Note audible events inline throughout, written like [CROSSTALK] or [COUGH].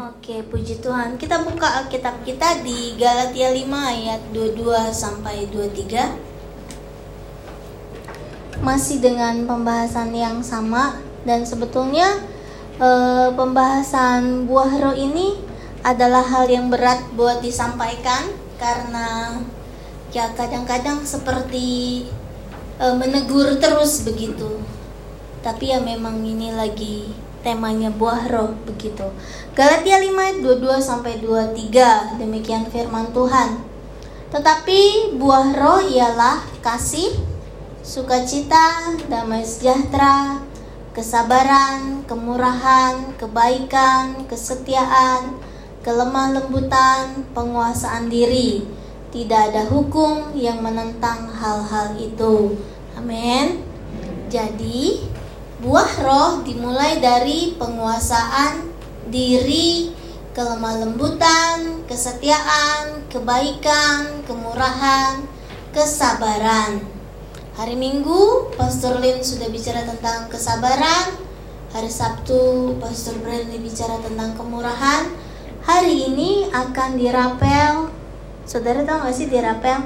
Oke, puji Tuhan. Kita buka Alkitab kita di Galatia 5 ayat 22 sampai 23. Masih dengan pembahasan yang sama dan sebetulnya eh, pembahasan buah roh ini adalah hal yang berat buat disampaikan karena ya kadang-kadang seperti eh, menegur terus begitu. Tapi ya memang ini lagi temanya buah roh begitu. Galatia 5 ayat 22 sampai 23 demikian firman Tuhan. Tetapi buah roh ialah kasih, sukacita, damai sejahtera, kesabaran, kemurahan, kebaikan, kesetiaan, kelemah lembutan, penguasaan diri. Tidak ada hukum yang menentang hal-hal itu. Amin. Jadi, Buah roh dimulai dari penguasaan diri, kelemah lembutan, kesetiaan, kebaikan, kemurahan, kesabaran. Hari Minggu, Pastor Lin sudah bicara tentang kesabaran. Hari Sabtu, Pastor Brandon bicara tentang kemurahan. Hari ini akan dirapel. Saudara tahu gak sih dirapel?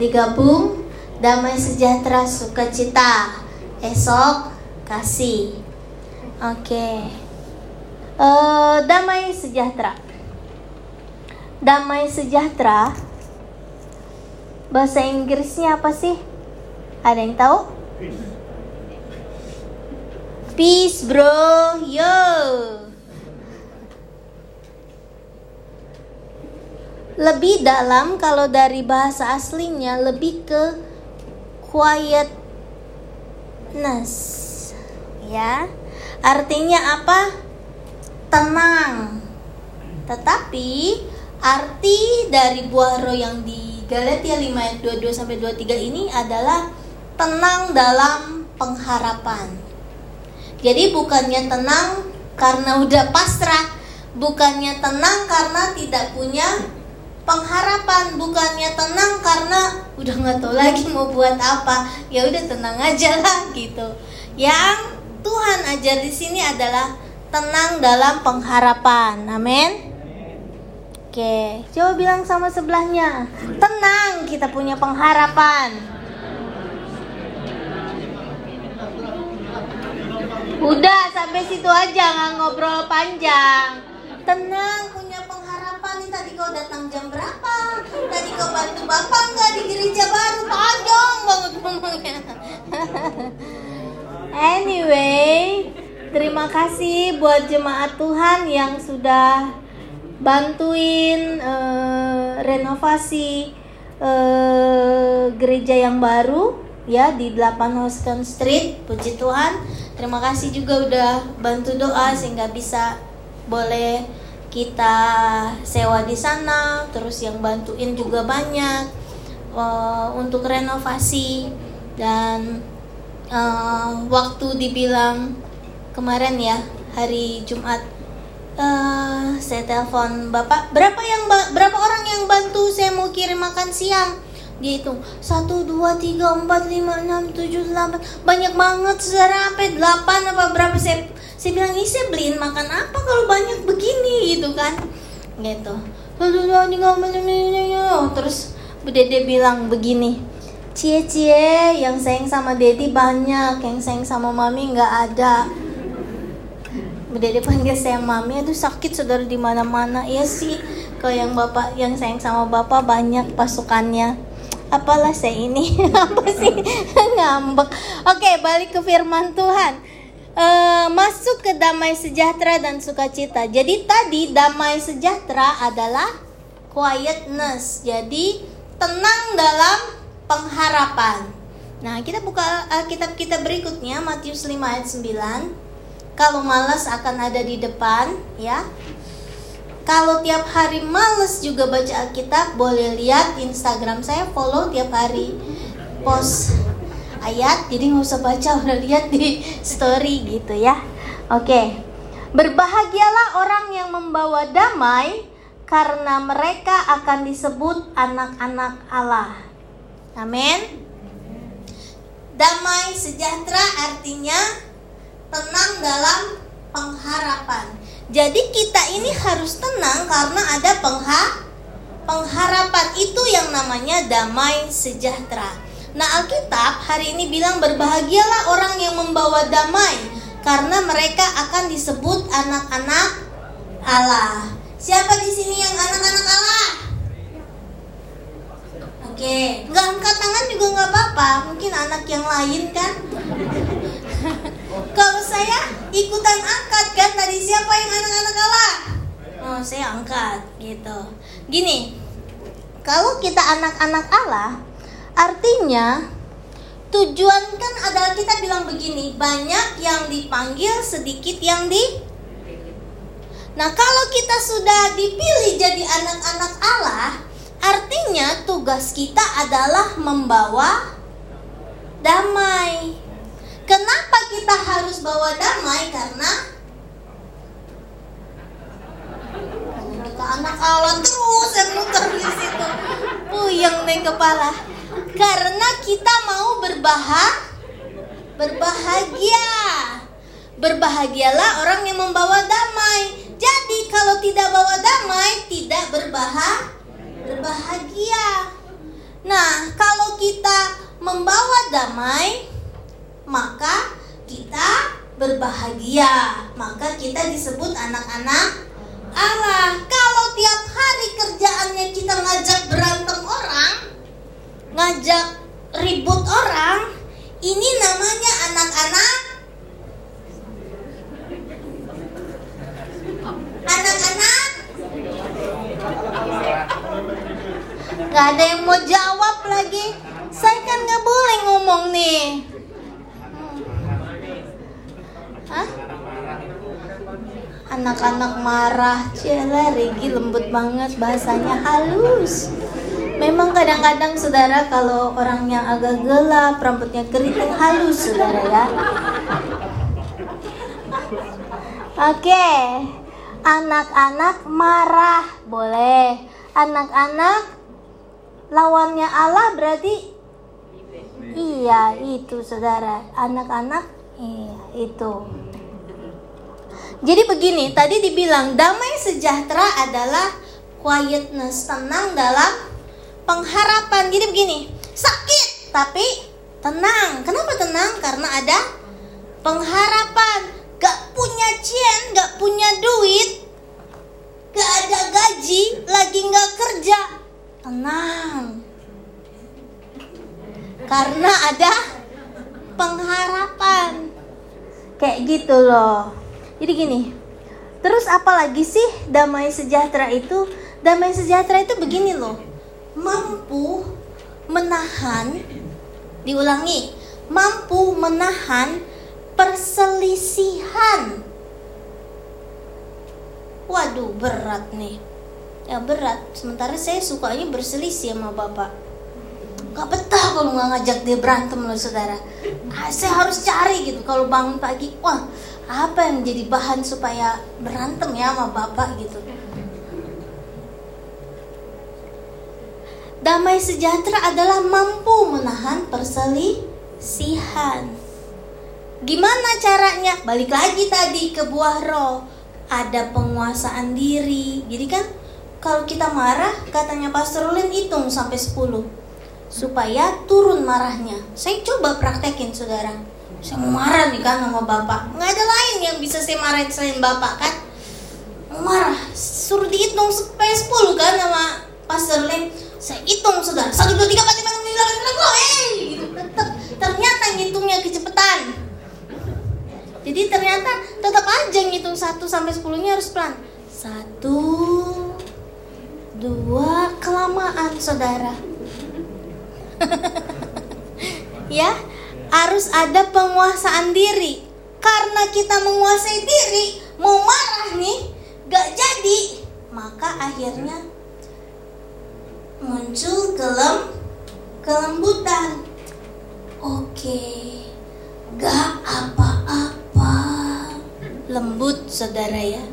Digabung damai sejahtera sukacita. Esok kasih. Oke. Okay. Uh, eh, damai sejahtera. Damai sejahtera. Bahasa Inggrisnya apa sih? Ada yang tahu? Peace, bro. Yo. Lebih dalam kalau dari bahasa aslinya lebih ke quietness ya. Artinya apa? Tenang. Tetapi arti dari buah roh yang di Galatia 5 ayat 22 sampai 23 ini adalah tenang dalam pengharapan. Jadi bukannya tenang karena udah pasrah, bukannya tenang karena tidak punya pengharapan, bukannya tenang karena udah nggak tahu lagi mau buat apa. Ya udah tenang aja lah gitu. Yang Tuhan ajar di sini adalah tenang dalam pengharapan. Amin. Oke, coba bilang sama sebelahnya. Tenang, kita punya pengharapan. Udah sampai situ aja nggak ngobrol panjang. Tenang, punya pengharapan. Nih tadi kau datang jam berapa? Tadi kau bantu bapak nggak di gereja baru? Panjang banget ngomongnya. [LAUGHS] Anyway, terima kasih buat jemaat Tuhan yang sudah bantuin uh, renovasi uh, gereja yang baru ya di 8 Houston Street. Puji Tuhan. Terima kasih juga udah bantu doa sehingga bisa boleh kita sewa di sana. Terus yang bantuin juga banyak uh, untuk renovasi dan uh, waktu dibilang kemarin ya hari Jumat. Uh, saya telepon bapak berapa yang berapa orang yang bantu? Saya mau kirim makan siang. Dia hitung satu dua tiga empat lima enam tujuh delapan banyak banget saudara sampai delapan apa berapa? Saya saya bilang ini saya beliin makan apa kalau banyak begini? Gitu kan. Gitu. Terus Bu Dede bilang begini cie-cie yang sayang sama Dedi banyak yang sayang sama mami nggak ada. Dede panggil saya mami itu sakit saudara di mana-mana. Ya sih kalau yang bapak yang sayang sama bapak banyak pasukannya. Apalah saya ini? [LAUGHS] Apa sih? Ngambek. Oke balik ke firman Tuhan. E, masuk ke damai sejahtera dan sukacita. Jadi tadi damai sejahtera adalah quietness. Jadi tenang dalam pengharapan. Nah, kita buka Alkitab kita berikutnya Matius 5 ayat 9. Kalau malas akan ada di depan, ya. Kalau tiap hari males juga baca Alkitab, boleh lihat Instagram saya, follow tiap hari post ayat. Jadi nggak usah baca, [LAUGHS] udah lihat di story gitu ya. Oke. Berbahagialah orang yang membawa damai karena mereka akan disebut anak-anak Allah. Amin. Damai sejahtera artinya tenang dalam pengharapan. Jadi kita ini harus tenang karena ada pengha pengharapan itu yang namanya damai sejahtera. Nah, Alkitab hari ini bilang berbahagialah orang yang membawa damai karena mereka akan disebut anak-anak Allah. Siapa di sini yang anak-anak Allah? Oke, nggak angkat tangan juga nggak apa-apa. Mungkin anak yang lain kan. Kalau saya ikutan angkat kan tadi siapa yang anak-anak Allah? Oh, saya angkat gitu. Gini, kalau kita anak-anak Allah, artinya tujuan kan adalah kita bilang begini, banyak yang dipanggil, sedikit yang di Nah, kalau kita sudah dipilih jadi anak-anak Allah, artinya tugas kita adalah membawa damai. Kenapa kita harus bawa damai? Karena kita anak Allah terus yang muter di situ. Puyeng deh kepala. Karena kita mau berbahagia, berbahagia. Berbahagialah orang yang membawa damai. Jadi kalau tidak bawa damai, tidak berbahagia, berbahagia. Nah, kalau kita membawa damai, maka kita berbahagia. Maka kita disebut anak-anak Allah. Kalau tiap hari kerjaannya kita ngajak berantem orang, ngajak ribut orang, ini namanya anak-anak Gak ada yang mau jawab lagi. Saya kan gak boleh ngomong nih. Hah? Anak-anak marah. Cila Regi lembut banget Bahasanya halus. Memang kadang-kadang saudara Kalau orang yang agak gelap Rambutnya keriting halus saudara ya. Oke. Anak-anak marah. Boleh. Anak-anak Lawannya Allah berarti Iya. Itu saudara. Anak-anak Iya itu. Jadi begini Tadi dibilang damai sejahtera adalah Quietness Tenang dalam pengharapan. Jadi begini Sakit tapi tenang. Kenapa tenang? Karena ada pengharapan. Gak punya cien, gak punya duit Gak ada gaji Lagi gak kerja Tenang Karena ada pengharapan Kayak gitu loh Jadi gini Terus apa lagi sih damai sejahtera itu Damai sejahtera itu begini loh Mampu menahan Diulangi Mampu menahan perselisihan. Waduh, berat nih. Ya berat. Sementara saya sukanya berselisih sama bapak. Gak betah kalau nggak ngajak dia berantem loh saudara. Ah, saya harus cari gitu kalau bangun pagi. Wah, apa yang jadi bahan supaya berantem ya sama bapak gitu. Damai sejahtera adalah mampu menahan perselisihan. Gimana caranya? Balik lagi tadi ke buah roh. Ada penguasaan diri. Jadi kan kalau kita marah, katanya Pastor Ulin hitung sampai 10 supaya turun marahnya. Saya coba praktekin saudara. Saya mau marah nih kan sama bapak. Nggak ada lain yang bisa saya marahin selain bapak kan. Marah, suruh dihitung sampai 10 kan sama Pastor Ulin. Saya hitung saudara. Satu dua tiga empat lima enam tujuh delapan sembilan Eh, gitu. Ternyata ngitungnya kecepatan. Jadi ternyata tetap aja ngitung 1 sampai 10-nya harus pelan. 1 2 kelamaan saudara. [LAUGHS] ya, harus ada penguasaan diri. Karena kita menguasai diri, mau marah nih, gak jadi, maka akhirnya muncul kelem kelembutan. Oke, gak apa-apa. Lembut saudara ya.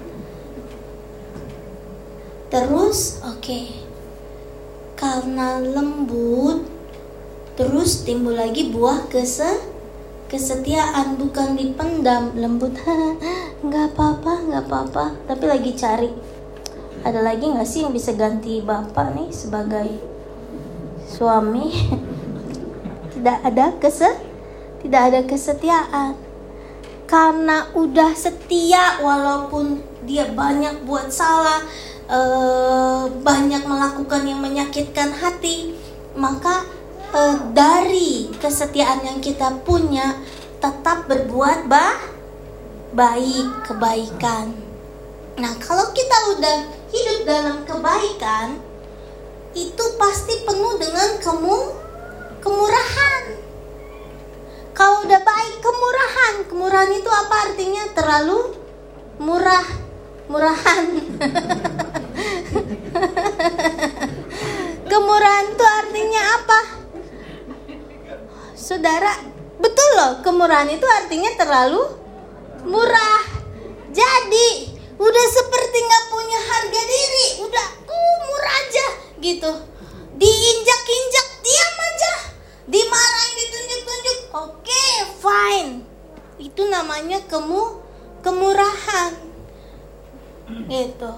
Terus oke. Karena lembut terus timbul lagi buah kese kesetiaan bukan dipendam lembut. [LAUGHS] Nggak apa-apa nggak apa-apa. Tapi lagi cari. Ada lagi nggak sih yang bisa ganti bapak nih sebagai suami? [LAUGHS] Tidak ada kese tidak ada kesetiaan. Karena udah setia walaupun dia banyak buat salah eh, banyak melakukan yang menyakitkan hati maka uh, dari kesetiaan yang kita punya tetap berbuat bah baik kebaikan. Nah, kalau kita udah hidup dalam kebaikan, itu pasti penuh dengan kemu kemurahan. Kalau udah baik kemurahan, kemurahan itu apa artinya? Terlalu murah, murahan. [LAUGHS] kemurahan itu artinya apa? Saudara, betul loh, kemurahan itu artinya terlalu murah. Jadi, udah seperti nggak punya harga diri, udah uh, murah aja gitu. Diinjak-injak, diam aja. Dimarahin, ditunjuk-tunjuk. Oke, okay, fine. Itu namanya kemu kemurahan. Gitu.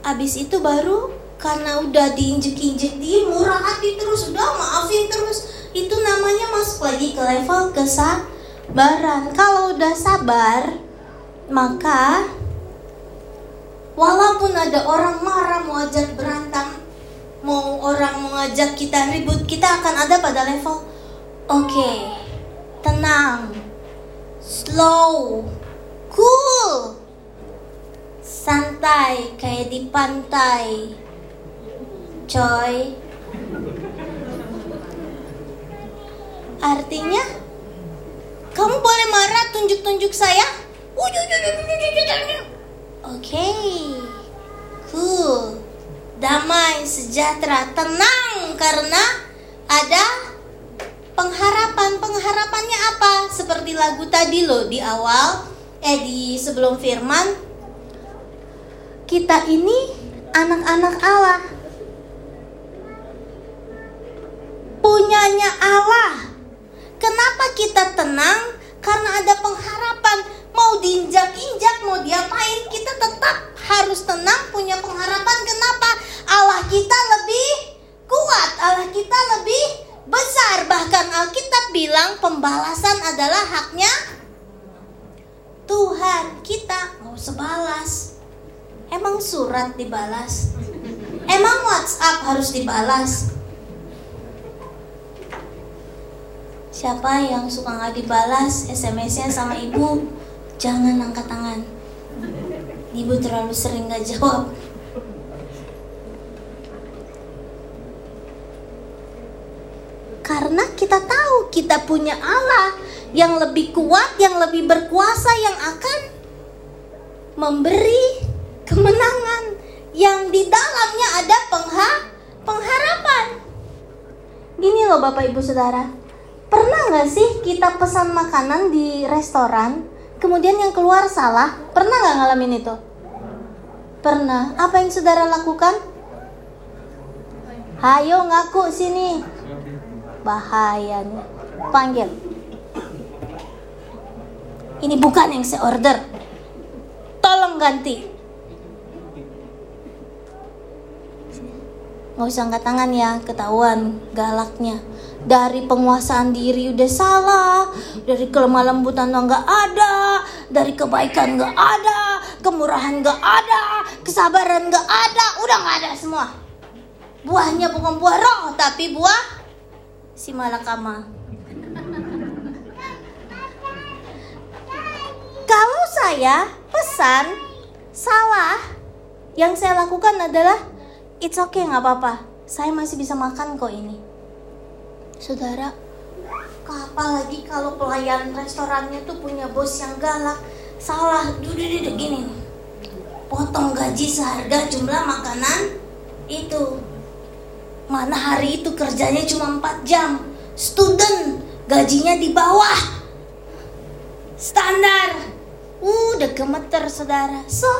Abis itu baru karena udah diinjek-injek dia murah hati terus udah maafin terus. Itu namanya masuk lagi ke level kesabaran. Kalau udah sabar maka walaupun ada orang marah mau ajak berantem mau orang mau ngajak kita ribut kita akan ada pada level oke okay, tenang slow cool santai kayak di pantai coy. Artinya kamu boleh marah tunjuk-tunjuk saya. Oke, cool, damai, sejahtera, tenang karena ada pengharapan. Pengharapannya apa? Seperti lagu tadi loh di awal, eh di sebelum firman, kita ini anak-anak Allah punyanya Allah. Kenapa kita tenang? Karena ada pengharapan. Mau diinjak-injak, mau diapain, kita tetap harus tenang, punya pengharapan. Kenapa? Allah kita lebih kuat, Allah kita lebih besar. Bahkan Alkitab bilang pembalasan adalah haknya Tuhan. Kita nggak usah balas. Emang surat dibalas? Emang WhatsApp harus dibalas? Siapa yang suka nggak dibalas SMS-nya sama ibu, jangan angkat tangan. Ibu terlalu sering nggak jawab. Karena kita tahu kita punya Allah yang lebih kuat, yang lebih berkuasa, yang akan memberi kemenangan yang di dalamnya ada pengha pengharapan. Gini loh Bapak Ibu Saudara, Pernah nggak sih kita pesan makanan di restoran, kemudian yang keluar salah? Pernah nggak ngalamin itu? Pernah. Apa yang saudara lakukan? Hayo ngaku sini. Bahaya nih. Panggil. Ini bukan yang saya order. Tolong ganti. Nggak usah angkat tangan ya, ketahuan galaknya dari penguasaan diri udah salah, dari kelemah lembutan nggak ada, dari kebaikan nggak ada, kemurahan nggak ada, kesabaran nggak ada, udah nggak ada semua. Buahnya bukan buah roh, tapi buah si malakama. Kalau saya pesan salah, yang saya lakukan adalah it's okay nggak apa-apa, saya masih bisa makan kok ini saudara apalagi kalau pelayan restorannya tuh punya bos yang galak. Salah duduk duduk gini. Potong gaji seharga jumlah makanan itu. Mana hari itu kerjanya cuma 4 jam. Student gajinya di bawah. Standar. Udah gemeter saudara. So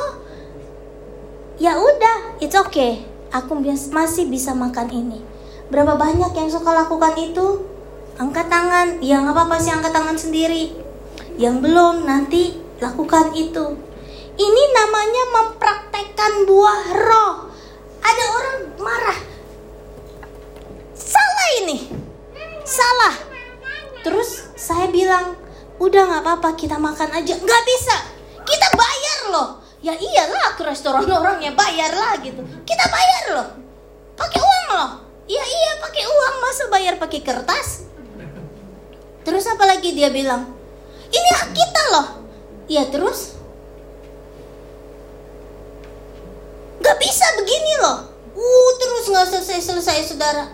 ya udah it's okay. Aku masih bisa makan ini Berapa banyak yang suka lakukan itu? Angkat tangan. Ya nggak apa-apa sih angkat tangan sendiri. Yang belum nanti lakukan itu. Ini namanya mempraktekkan buah roh. Ada orang marah. Salah ini. Salah. Terus saya bilang, udah nggak apa-apa kita makan aja. Nggak bisa. Kita bayar loh. Ya iyalah ke restoran orangnya bayar lah gitu. Kita bayar loh. Pakai uang loh. Iya iya pakai uang masa bayar pakai kertas? Terus apa lagi dia bilang? Ini hak kita loh. Iya terus? Gak bisa begini loh. Uh terus nggak selesai selesai saudara.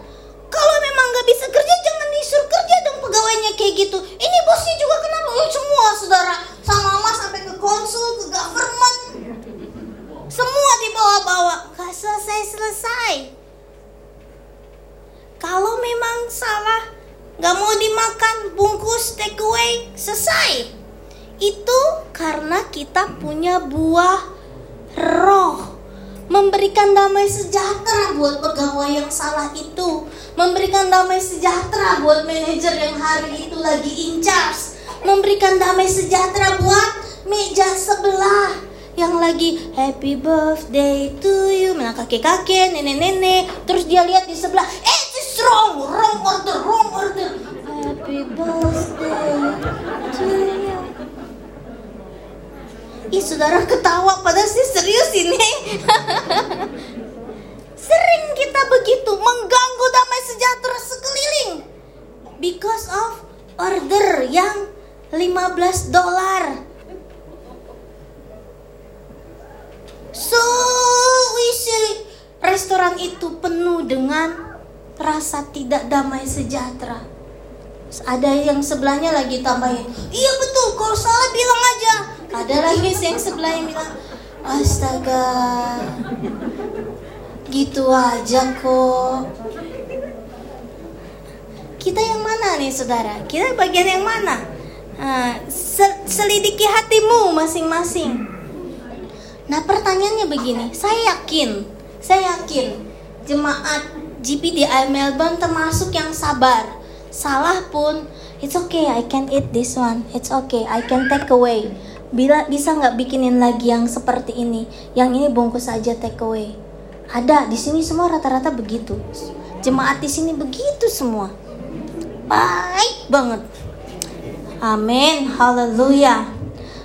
Kalau memang gak bisa kerja jangan disuruh kerja dong pegawainya kayak gitu. Ini bosnya juga kenapa? Oh, semua saudara sama mama sampai ke konsul ke government. Semua dibawa-bawa. Gak selesai selesai. Kalau memang salah Gak mau dimakan bungkus take away selesai. Itu karena kita punya buah roh. Memberikan damai sejahtera buat pegawai yang salah itu. Memberikan damai sejahtera buat manajer yang hari itu lagi in charge. Memberikan damai sejahtera buat meja sebelah yang lagi happy birthday to you. Mana kakek kakek nenek nenek terus dia lihat di sebelah eh wrong wrong order wrong order. Happy birthday to you. Ih saudara ketawa padahal sih serius ini. [LAUGHS] Sering kita begitu mengganggu damai sejahtera sekeliling. Because of order yang 15 dolar. So we see restoran itu penuh dengan rasa tidak damai sejahtera. Ada yang sebelahnya lagi tambahin, iya betul, kalau salah bilang aja. Ada lagi yang sebelah yang bilang, astaga, gitu aja kok. Kita yang mana nih saudara? Kita bagian yang mana? Nah, selidiki hatimu masing-masing. Nah pertanyaannya begini, saya yakin, saya yakin jemaat GPDI Melbourne termasuk yang sabar. Salah pun, it's okay, I can eat this one, it's okay, I can take away. Bila bisa nggak bikinin lagi yang seperti ini, yang ini bungkus aja take away. Ada di sini semua rata-rata begitu. Jemaat di sini begitu semua. Baik banget. Amin, haleluya.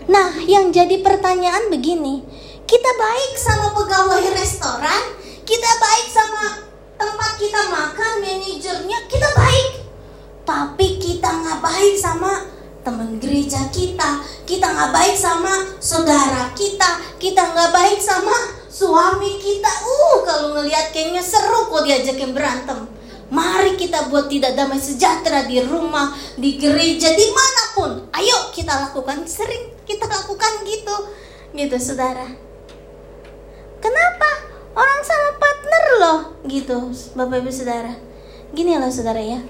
Nah, yang jadi pertanyaan begini, kita baik sama pegawai restoran, kita baik sama tempat kita makan, manajernya, kita baik. Tapi kita nggak baik sama teman gereja kita, kita nggak baik sama saudara kita, kita nggak baik sama suami kita. Uh, kalau ngelihat kayaknya seru kok diajakin berantem. Mari kita buat tidak damai sejahtera di rumah, di gereja, di mana pun. Ayo kita lakukan, sering kita lakukan gitu, gitu saudara. Kenapa? Orang sama partner loh gitu Bapak Ibu Saudara. Gini loh saudara ya.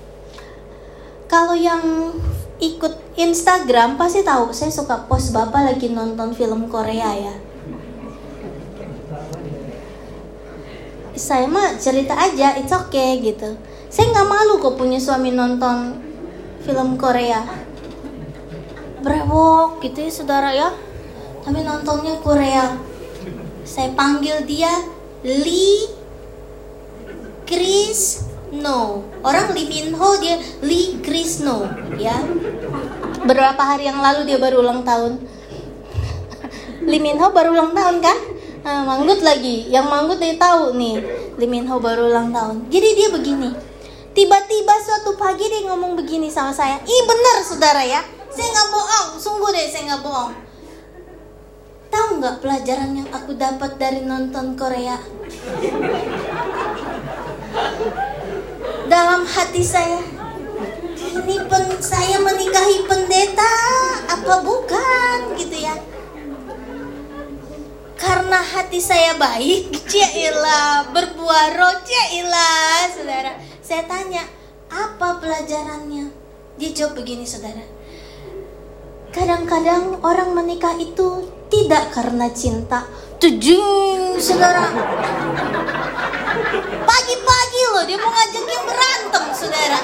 Kalau yang ikut Instagram pasti tahu saya suka post Bapak lagi nonton film Korea ya. Saya mah cerita aja, it's okay gitu. Saya nggak malu kok punya suami nonton film Korea. Brewok gitu ya saudara ya. Tapi nontonnya Korea. Saya panggil dia Lee Chris No. Orang Lee Min Ho dia Lee Chris No, ya. Beberapa hari yang lalu dia baru ulang tahun. [LAUGHS] Lee Min Ho baru ulang tahun kan? Nah, manggut lagi. Yang manggut dia tahu nih. Lee Min Ho baru ulang tahun. Jadi dia begini. Tiba-tiba suatu pagi dia ngomong begini sama saya. Ih benar saudara ya. Saya nggak bohong. Sungguh deh saya nggak bohong Tahu nggak pelajaran yang aku dapat dari nonton Korea? Dalam hati saya, ini pen, saya menikahi pendeta apa bukan gitu ya? Karena hati saya baik, [LAUGHS] cailah berbuah roh, cailah saudara. Saya tanya, apa pelajarannya? Dia jawab begini saudara. Kadang-kadang orang menikah itu tidak karena cinta. Tujung, saudara. Pagi-pagi loh, dia mau ngajak yang berantem, saudara.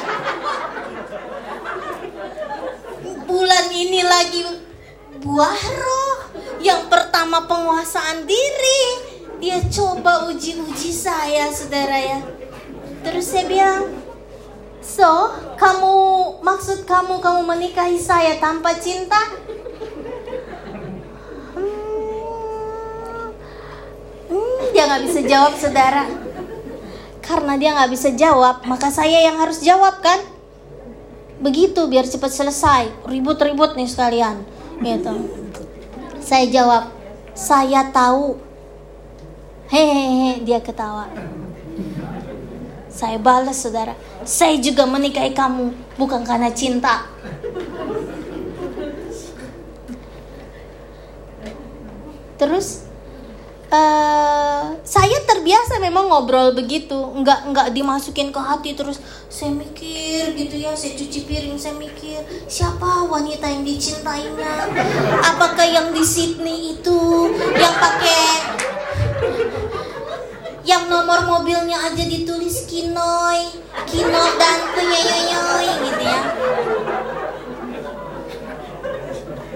Bulan ini lagi buah roh. Yang pertama penguasaan diri. Dia coba uji-uji saya, saudara ya. Terus saya bilang, So, kamu maksud kamu kamu menikahi saya tanpa cinta? Hmm, hmm, dia nggak bisa jawab, saudara. Karena dia nggak bisa jawab, maka saya yang harus jawab kan? Begitu biar cepat selesai. Ribut-ribut nih sekalian, gitu. Saya jawab, saya tahu. Hehehe, dia ketawa. Saya balas saudara, saya juga menikahi kamu bukan karena cinta. Terus uh, terbiasa memang ngobrol begitu, nggak nggak dimasukin ke hati terus. Saya mikir gitu ya, saya cuci piring, saya mikir siapa wanita yang dicintainya, apakah yang di Sydney itu yang pakai yang nomor mobilnya aja ditulis Kinoy, Kino dan Penyoyoy gitu ya.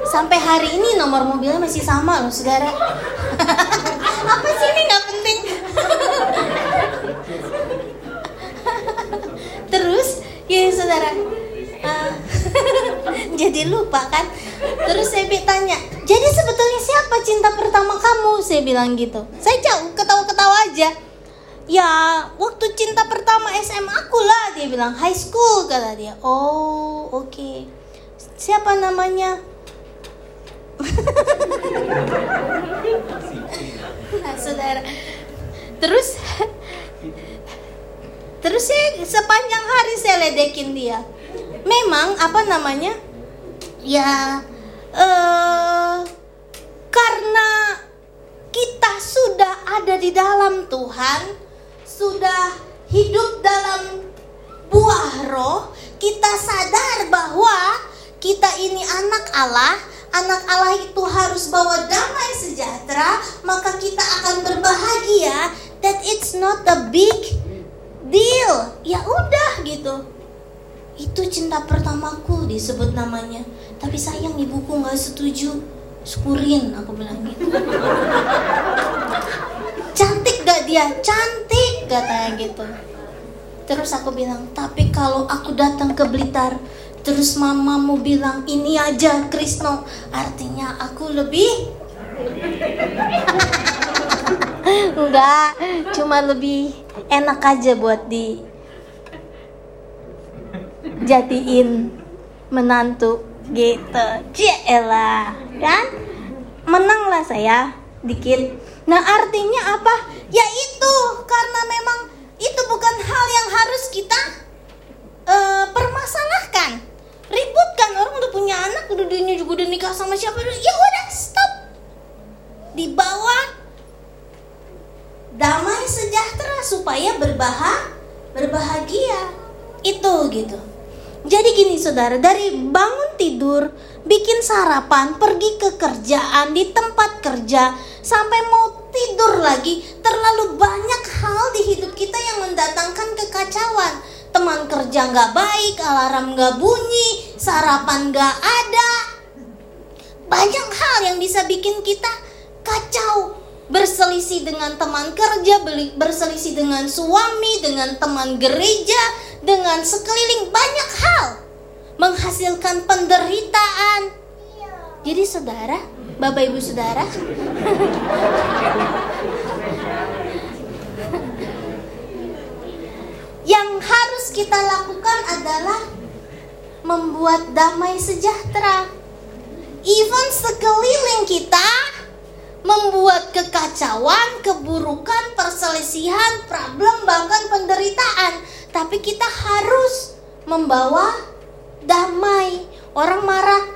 Sampai hari ini nomor mobilnya masih sama loh, saudara. [LAUGHS] Apa sih ini nggak penting? Terus, ya saudara, uh, [LAUGHS] jadi lupa kan? Terus saya tanya, jadi sebetulnya siapa cinta pertama kamu? Saya bilang gitu. Saya jauh ketawa-ketawa aja. Ya, waktu cinta pertama SMA aku lah, dia bilang high school kata dia. Oh, oke. Okay. Siapa namanya? [LAUGHS] nah, saudara. Terus Terus saya sepanjang hari saya ledekin dia. Memang apa namanya? Ya uh, karena kita sudah ada di dalam Tuhan, sudah hidup dalam buah roh, kita sadar bahwa kita ini anak Allah, anak Allah itu harus bawa damai sejahtera, maka kita akan berbahagia. That it's not a big deal. Ya udah gitu. Itu cinta pertamaku disebut namanya. Tapi sayang ibuku nggak setuju. Syukurin aku bilang gitu. [LAUGHS] Cantik gak dia? Cantik katanya gitu. Terus aku bilang, tapi kalau aku datang ke Blitar, terus mamamu bilang ini aja Krisno, artinya aku lebih [LAUGHS] Enggak, cuma lebih enak aja buat di jadiin menantu gitu. Cielah, kan? Menanglah saya dikit. Nah, artinya apa? Ya itu karena memang itu bukan hal yang harus kita uh, permasalahkan. Ributkan orang udah punya anak, udah dia juga udah nikah sama siapa? Ya udah stop. Di bawah damai sejahtera supaya berbahag berbahagia. Itu gitu. Jadi gini saudara dari bangun tidur bikin sarapan pergi ke kerjaan di tempat kerja sampai mau tidur lagi terlalu banyak hal di hidup kita yang mendatangkan kekacauan. Teman kerja nggak baik alarm nggak bunyi sarapan nggak ada. Banyak hal yang bisa bikin kita kacau berselisih dengan teman kerja, berselisih dengan suami, dengan teman gereja, dengan sekeliling banyak hal menghasilkan penderitaan. Jadi saudara, Bapak Ibu Saudara, [LAUGHS] yang harus kita lakukan adalah membuat damai sejahtera. Even sekeliling kita membuat kekacauan, keburukan, perselisihan, problem, bahkan penderitaan. Tapi kita harus membawa damai. Orang marah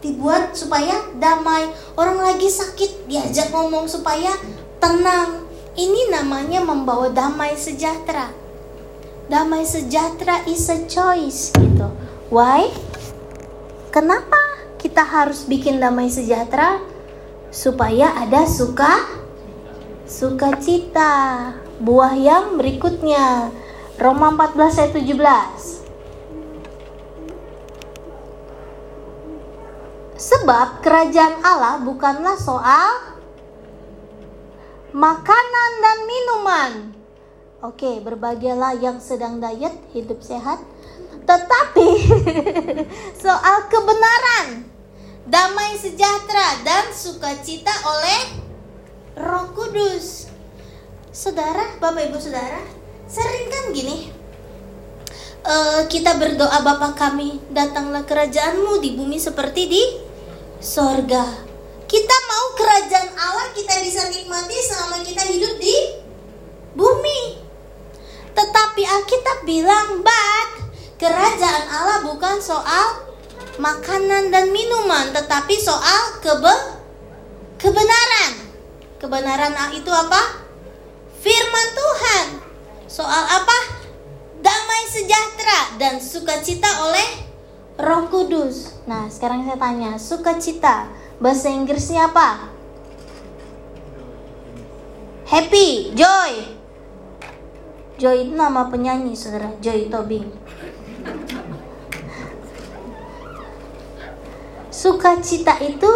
dibuat supaya damai. Orang lagi sakit diajak ngomong supaya tenang. Ini namanya membawa damai sejahtera. Damai sejahtera is a choice gitu. Why? Kenapa kita harus bikin damai sejahtera? Supaya ada suka sukacita. Buah yang berikutnya Roma 14 ayat 17. Sebab kerajaan Allah bukanlah soal makanan dan minuman. Oke, berbahagialah yang sedang diet, hidup sehat. Tetapi [LAUGHS] soal kebenaran, damai sejahtera dan sukacita oleh Roh Kudus. Saudara, Bapak Ibu Saudara, sering kan gini. Uh, kita berdoa Bapa kami, datanglah kerajaanmu di bumi seperti di sorga. Kita mau kerajaan Allah kita bisa nikmati selama kita hidup di bumi. Tetapi Alkitab bilang, "But kerajaan Allah bukan soal makanan dan minuman, tetapi soal kebe kebenaran." Kebenaran itu apa? Firman Tuhan. Soal apa? Damai sejahtera dan sukacita oleh Roh Kudus. Nah, sekarang saya tanya, sukacita bahasa Inggrisnya apa? Happy, joy. Joy itu nama penyanyi, saudara. Joy Tobing. Sukacita itu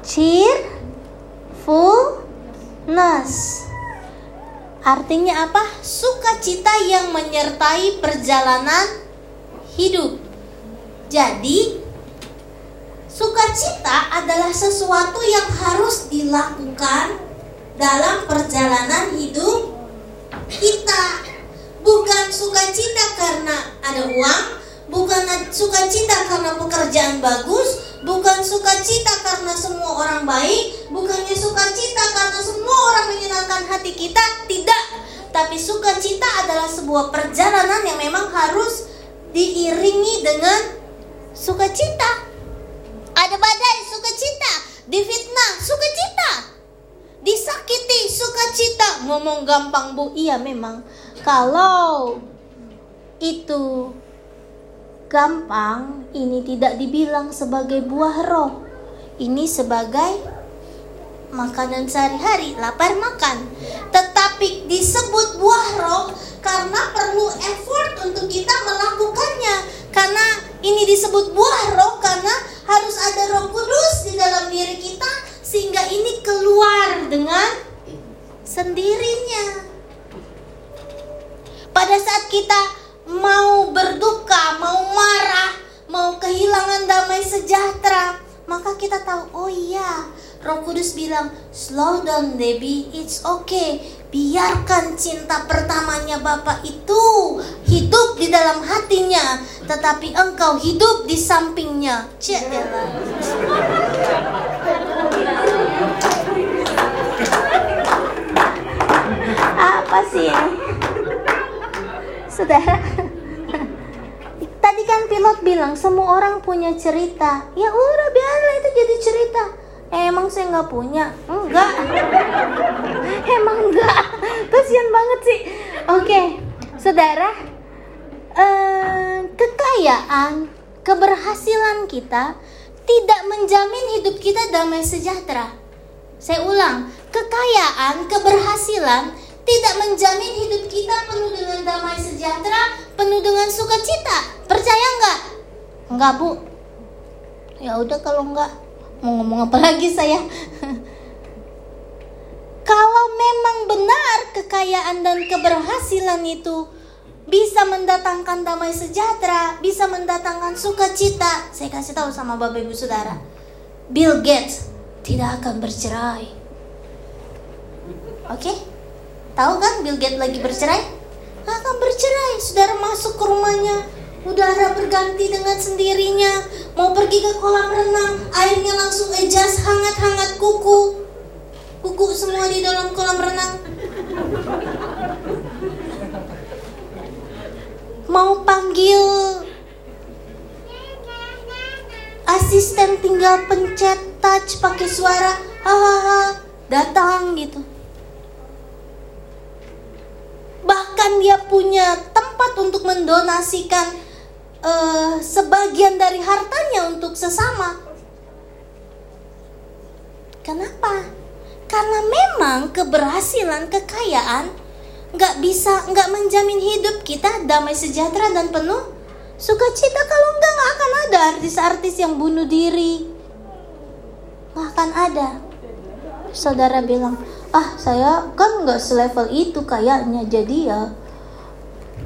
cheerfulness. Artinya apa? Sukacita yang menyertai perjalanan hidup. Jadi, sukacita adalah sesuatu yang harus dilakukan dalam perjalanan hidup kita. Bukan sukacita karena ada uang, bukan sukacita karena pekerjaan bagus, bukan sukacita karena semua orang baik, bukannya sukacita karena semua orang menyenangkan hati kita, tidak. Tapi sukacita adalah sebuah perjalanan yang memang harus diiringi dengan sukacita. Ada badai sukacita, difitnah sukacita, disakiti sukacita. Ngomong gampang bu, iya memang. Kalau itu gampang, ini tidak dibilang sebagai buah roh. Ini sebagai makanan sehari-hari, lapar makan. Tetapi disebut buah roh karena perlu effort untuk kita melakukannya. Karena ini disebut buah roh karena harus ada roh kudus di dalam diri kita sehingga ini keluar dengan sendirinya. Pada saat kita mau berduka, mau marah, mau kehilangan damai sejahtera, maka kita tahu, oh iya, Roh Kudus bilang, slow down Debbie, it's okay. Biarkan cinta pertamanya Bapak itu hidup di dalam hatinya, tetapi engkau hidup di sampingnya. Cek Apa sih ini? Saudara, tadi kan pilot bilang semua orang punya cerita. Ya udah biarlah itu jadi cerita. Eh, emang saya nggak punya? Enggak. [LAUGHS] emang enggak. Kasian banget sih. Oke, saudara, eh, kekayaan, keberhasilan kita tidak menjamin hidup kita damai sejahtera. Saya ulang, kekayaan, keberhasilan tidak menjamin hidup kita penuh dengan damai sejahtera, penuh dengan sukacita. Percaya nggak? Nggak bu. Ya udah kalau nggak, mau ngomong apa lagi saya? [LAUGHS] kalau memang benar kekayaan dan keberhasilan itu bisa mendatangkan damai sejahtera, bisa mendatangkan sukacita. Saya kasih tahu sama Bapak Ibu Saudara, Bill Gates tidak akan bercerai. Oke? Okay? Tahu kan Bill Gates lagi bercerai? Akan bercerai. Saudara masuk ke rumahnya, udara berganti dengan sendirinya. Mau pergi ke kolam renang, airnya langsung ejas hangat-hangat kuku. Kuku semua di dalam kolam renang. Mau panggil asisten tinggal pencet touch pakai suara hahaha datang gitu bahkan dia punya tempat untuk mendonasikan uh, sebagian dari hartanya untuk sesama. Kenapa? Karena memang keberhasilan, kekayaan nggak bisa nggak menjamin hidup kita damai sejahtera dan penuh sukacita kalau enggak nggak akan ada artis-artis yang bunuh diri nggak akan ada saudara bilang ah saya kan nggak selevel itu kayaknya jadi ya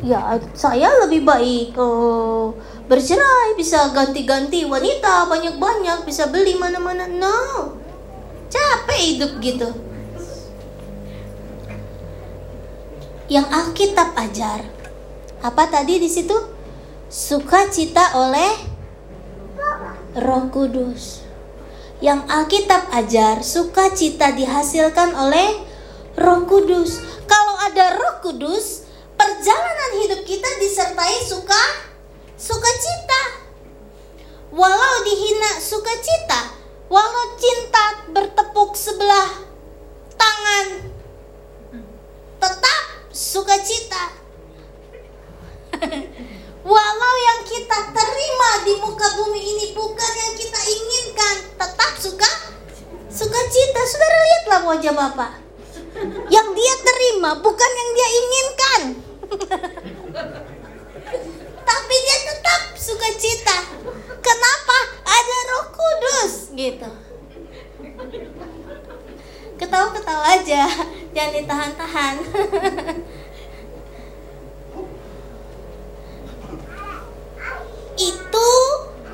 ya saya lebih baik oh, bercerai bisa ganti-ganti wanita banyak-banyak bisa beli mana-mana no capek hidup gitu yang Alkitab ajar. Apa tadi di situ? Sukacita oleh Roh Kudus. Yang Alkitab ajar, sukacita dihasilkan oleh Roh Kudus. Kalau ada Roh Kudus, perjalanan hidup kita disertai suka sukacita. Walau dihina sukacita, walau cinta bertepuk sebelah tangan, tetap sukacita. [LAUGHS] Walau yang kita terima di muka bumi ini bukan yang kita inginkan, tetap suka sukacita. Saudara lihatlah wajah Bapak. Yang dia terima bukan yang dia inginkan. [LAUGHS] Tapi dia tetap sukacita. Kenapa? Ada Roh Kudus gitu. Ketawa-ketawa aja, jangan ditahan-tahan. [LAUGHS] itu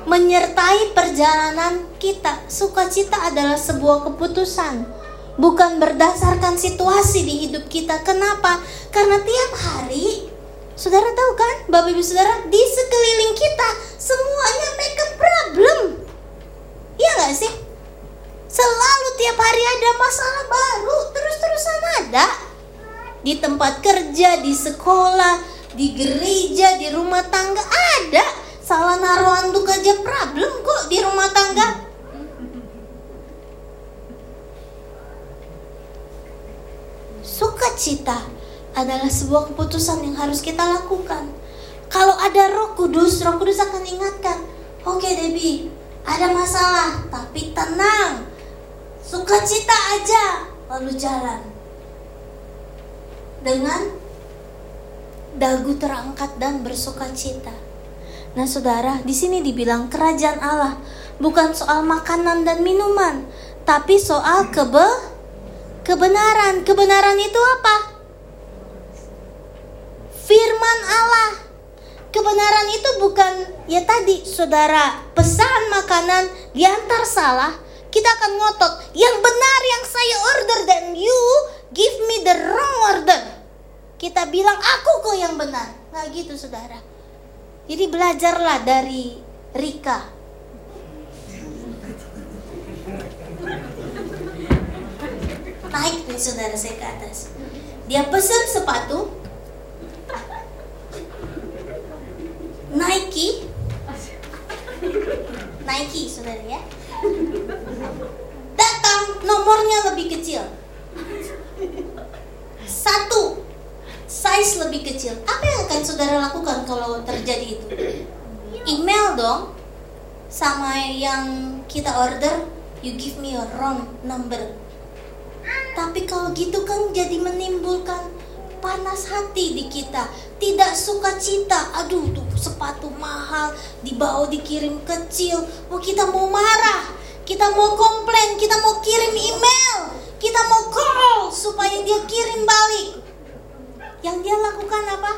menyertai perjalanan kita. Sukacita adalah sebuah keputusan, bukan berdasarkan situasi di hidup kita. Kenapa? Karena tiap hari, saudara tahu kan, bapak ibu saudara, di sekeliling kita semuanya make a problem. Iya gak sih? Selalu tiap hari ada masalah baru, terus-terusan ada. Di tempat kerja, di sekolah, di gereja, di rumah tangga ada salah naruh anduk aja problem kok di rumah tangga. Sukacita adalah sebuah keputusan yang harus kita lakukan. Kalau ada roh kudus roh kudus akan ingatkan oke okay, Debbie ada masalah tapi tenang. Sukacita aja. Lalu jalan. Dengan dagu terangkat dan bersukacita Nah, saudara, di sini dibilang kerajaan Allah bukan soal makanan dan minuman, tapi soal kebe kebenaran. Kebenaran itu apa? Firman Allah. Kebenaran itu bukan ya tadi saudara pesan makanan diantar salah, kita akan ngotot. Yang benar yang saya order dan you give me the wrong order. Kita bilang aku kok yang benar. Nah gitu saudara. Jadi belajarlah dari Rika. Naik nih saudara saya ke atas. Dia pesan sepatu Nike Nike saudara ya Datang nomornya lebih kecil Satu size lebih kecil, apa yang akan saudara lakukan kalau terjadi itu? Email dong, sama yang kita order, you give me a wrong number. Tapi kalau gitu kan jadi menimbulkan panas hati di kita, tidak suka cita. Aduh, tuh sepatu mahal, dibawa dikirim kecil. Oh, kita mau marah, kita mau komplain, kita mau kirim email, kita mau call supaya dia kirim balik. Yang dia lakukan apa?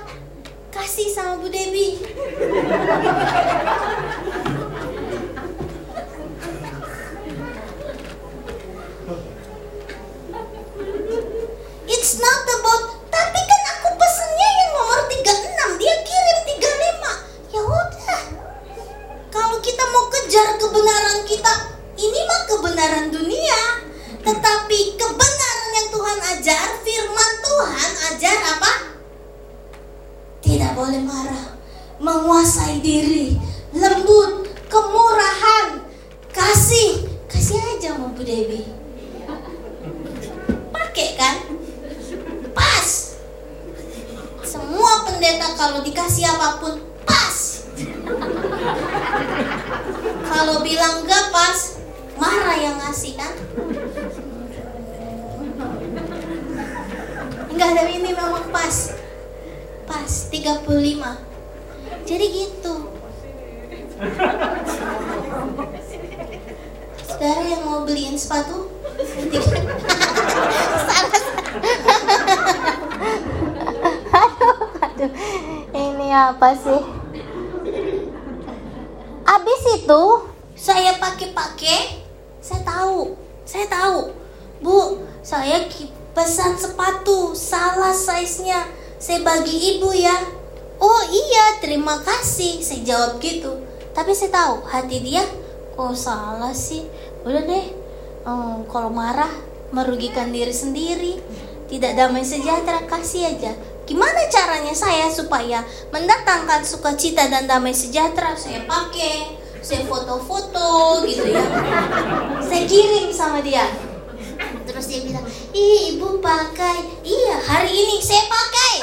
Kasih sama Bu Dewi. It's not about tapi kan aku pesennya yang nomor 36, dia kirim 35. Ya udah. Kalau kita mau kejar kebenaran kita, ini mah kebenaran dunia. Tetapi kebenaran Tuhan ajar, firman Tuhan ajar apa? Tidak boleh marah, menguasai diri, lembut, kemurahan, kasih, kasih aja mau Bu Dewi. Pakai kan? Pas. Semua pendeta kalau dikasih apa pun pas. Kalau bilang gak pas, marah yang ngasih kan? Enggak ini memang pas. Pas 35 jadi gitu. Saudara yang mau beliin sepatu salah aduh, aduh ini apa sih? Abis itu saya pakai-pakai saya tahu. Saya tahu. Bu saya pesan sepatu salah size-nya. Saya bagi ibu ya. Oh iya terima kasih. Saya jawab gitu. Tapi saya tahu hati dia kok salah sih. Udah deh oh, kalau marah merugikan diri sendiri. Tidak damai sejahtera kasih aja. Gimana caranya saya supaya mendatangkan sukacita dan damai sejahtera? Saya pakai saya foto-foto gitu ya. Saya kirim sama dia terus dia bilang ih ibu pakai. Iya hari ini saya pakai.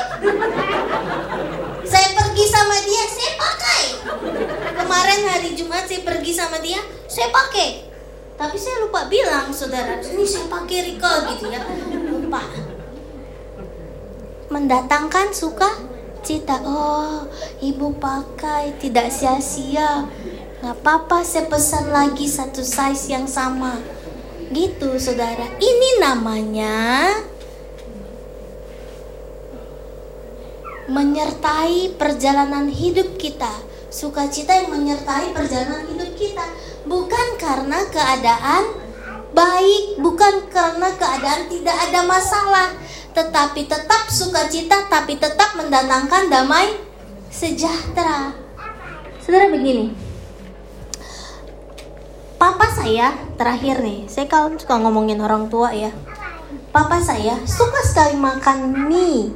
Saya pergi sama dia saya pakai. Kemarin hari Jumat saya pergi sama dia saya pakai. Tapi saya lupa bilang saudara ini saya pakai Rika gitu ya. Lupa. Mendatangkan suka cita. Oh ibu pakai tidak sia-sia. Nggak apa-apa saya pesan lagi satu size yang sama Gitu saudara. Ini namanya menyertai perjalanan hidup kita. Sukacita yang menyertai perjalanan hidup kita. Bukan karena keadaan baik, bukan karena keadaan tidak ada masalah, tetapi tetap sukacita, tapi tetap mendatangkan damai sejahtera. Saudara begini, Papa saya terakhir nih, saya kalau suka ngomongin orang tua ya. Papa saya suka sekali makan mie,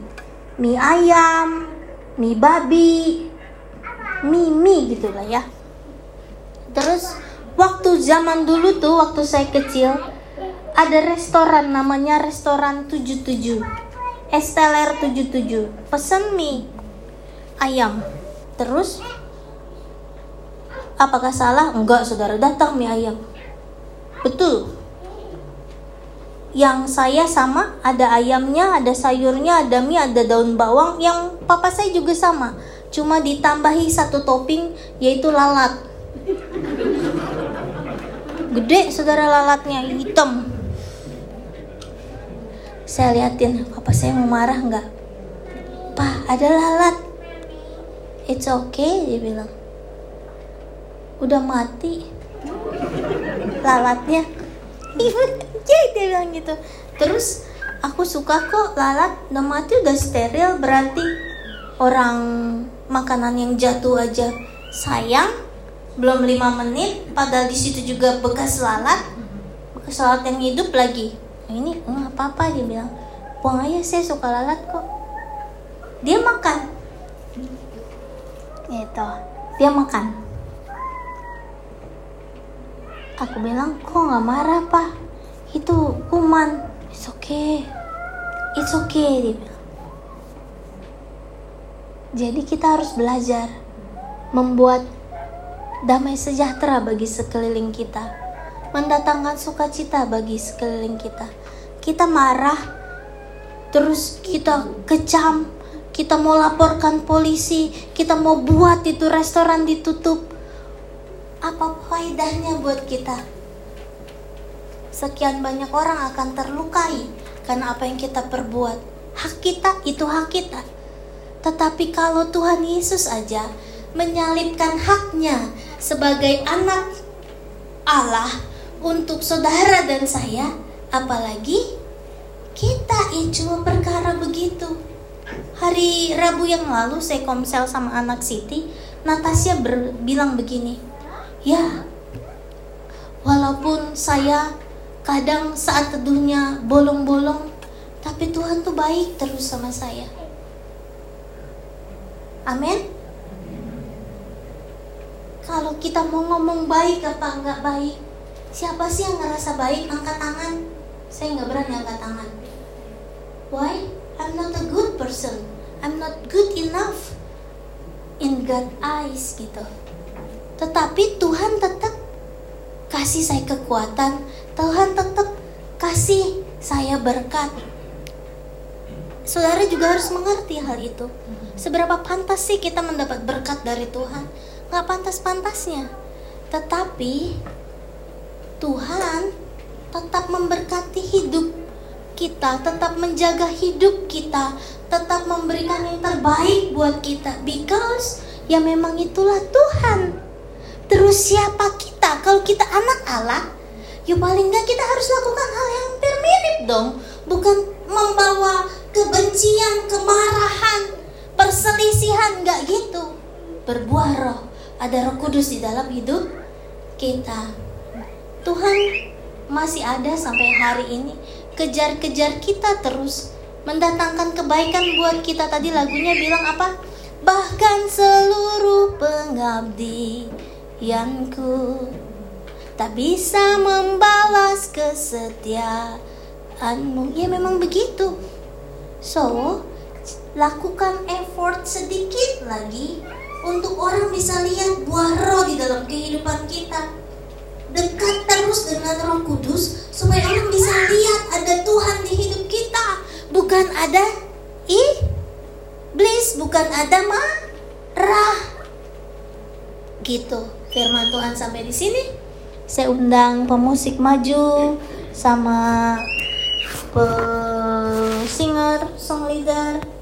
mie ayam, mie babi, mie mie gitu lah ya. Terus waktu zaman dulu tuh, waktu saya kecil, ada restoran namanya restoran 77 Esteller 77 pesen mie ayam terus Apakah salah? Enggak, saudara. Datang mie ayam. Betul. Yang saya sama, ada ayamnya, ada sayurnya, ada mie, ada daun bawang. Yang papa saya juga sama. Cuma ditambahi satu topping, yaitu lalat. Gede, saudara lalatnya, hitam. Saya liatin, papa saya mau marah nggak? Pak, ada lalat. It's okay, dia bilang udah mati. Lalatnya. Ibu ya dia bilang gitu. Terus aku suka kok lalat. Udah mati udah steril. Berarti orang makanan yang jatuh aja sayang. Belum lima menit padahal di situ juga bekas lalat. Bekas lalat yang hidup lagi. Ini nggak apa apa dia bilang. Buang aja saya suka lalat kok. Dia makan. Gitu. Dia makan Aku bilang, kok nggak marah pak? Itu kuman. It's okay. It's okay, dia bilang. Jadi kita harus belajar membuat damai sejahtera bagi sekeliling kita. Mendatangkan sukacita bagi sekeliling kita. Kita marah, terus kita kecam, kita mau laporkan polisi, kita mau buat itu restoran ditutup apa faedahnya buat kita? Sekian banyak orang akan terlukai karena apa yang kita perbuat. Hak kita itu hak kita. Tetapi kalau Tuhan Yesus aja menyalipkan haknya sebagai anak Allah untuk saudara dan saya, apalagi kita yang cuma perkara begitu. Hari Rabu yang lalu saya komsel sama anak Siti, Natasha bilang begini, Ya, walaupun saya kadang saat teduhnya bolong-bolong, tapi Tuhan tuh baik terus sama saya. Amin. Kalau kita mau ngomong baik apa enggak baik, siapa sih yang ngerasa baik? Angkat tangan. Saya nggak berani angkat tangan. Why? I'm not a good person. I'm not good enough in God eyes gitu. Tetapi Tuhan tetap kasih saya kekuatan, Tuhan tetap kasih saya berkat. saudara juga harus mengerti hal itu. Seberapa pantas sih kita mendapat berkat dari Tuhan? Gak pantas-pantasnya. Tetapi Tuhan tetap memberkati hidup kita, tetap menjaga hidup kita, tetap memberikan yang terbaik buat kita. Because ya memang itulah Tuhan. Terus siapa kita? Kalau kita anak Allah, ya paling nggak kita harus lakukan hal yang mirip dong. Bukan membawa kebencian, kemarahan, perselisihan, nggak gitu. Berbuah roh, ada roh kudus di dalam hidup kita. Tuhan masih ada sampai hari ini kejar-kejar kita terus mendatangkan kebaikan buat kita tadi lagunya bilang apa bahkan seluruh pengabdianku tak bisa membalas kesetiaanmu ya memang begitu so lakukan effort sedikit lagi untuk orang bisa lihat buah roh di dalam kehidupan kita dekat terus dengan Roh Kudus supaya orang bisa lihat ada Tuhan di hidup kita, bukan ada iblis, bukan ada marah. Gitu. Firman Tuhan sampai di sini. Saya undang pemusik maju sama singer, song leader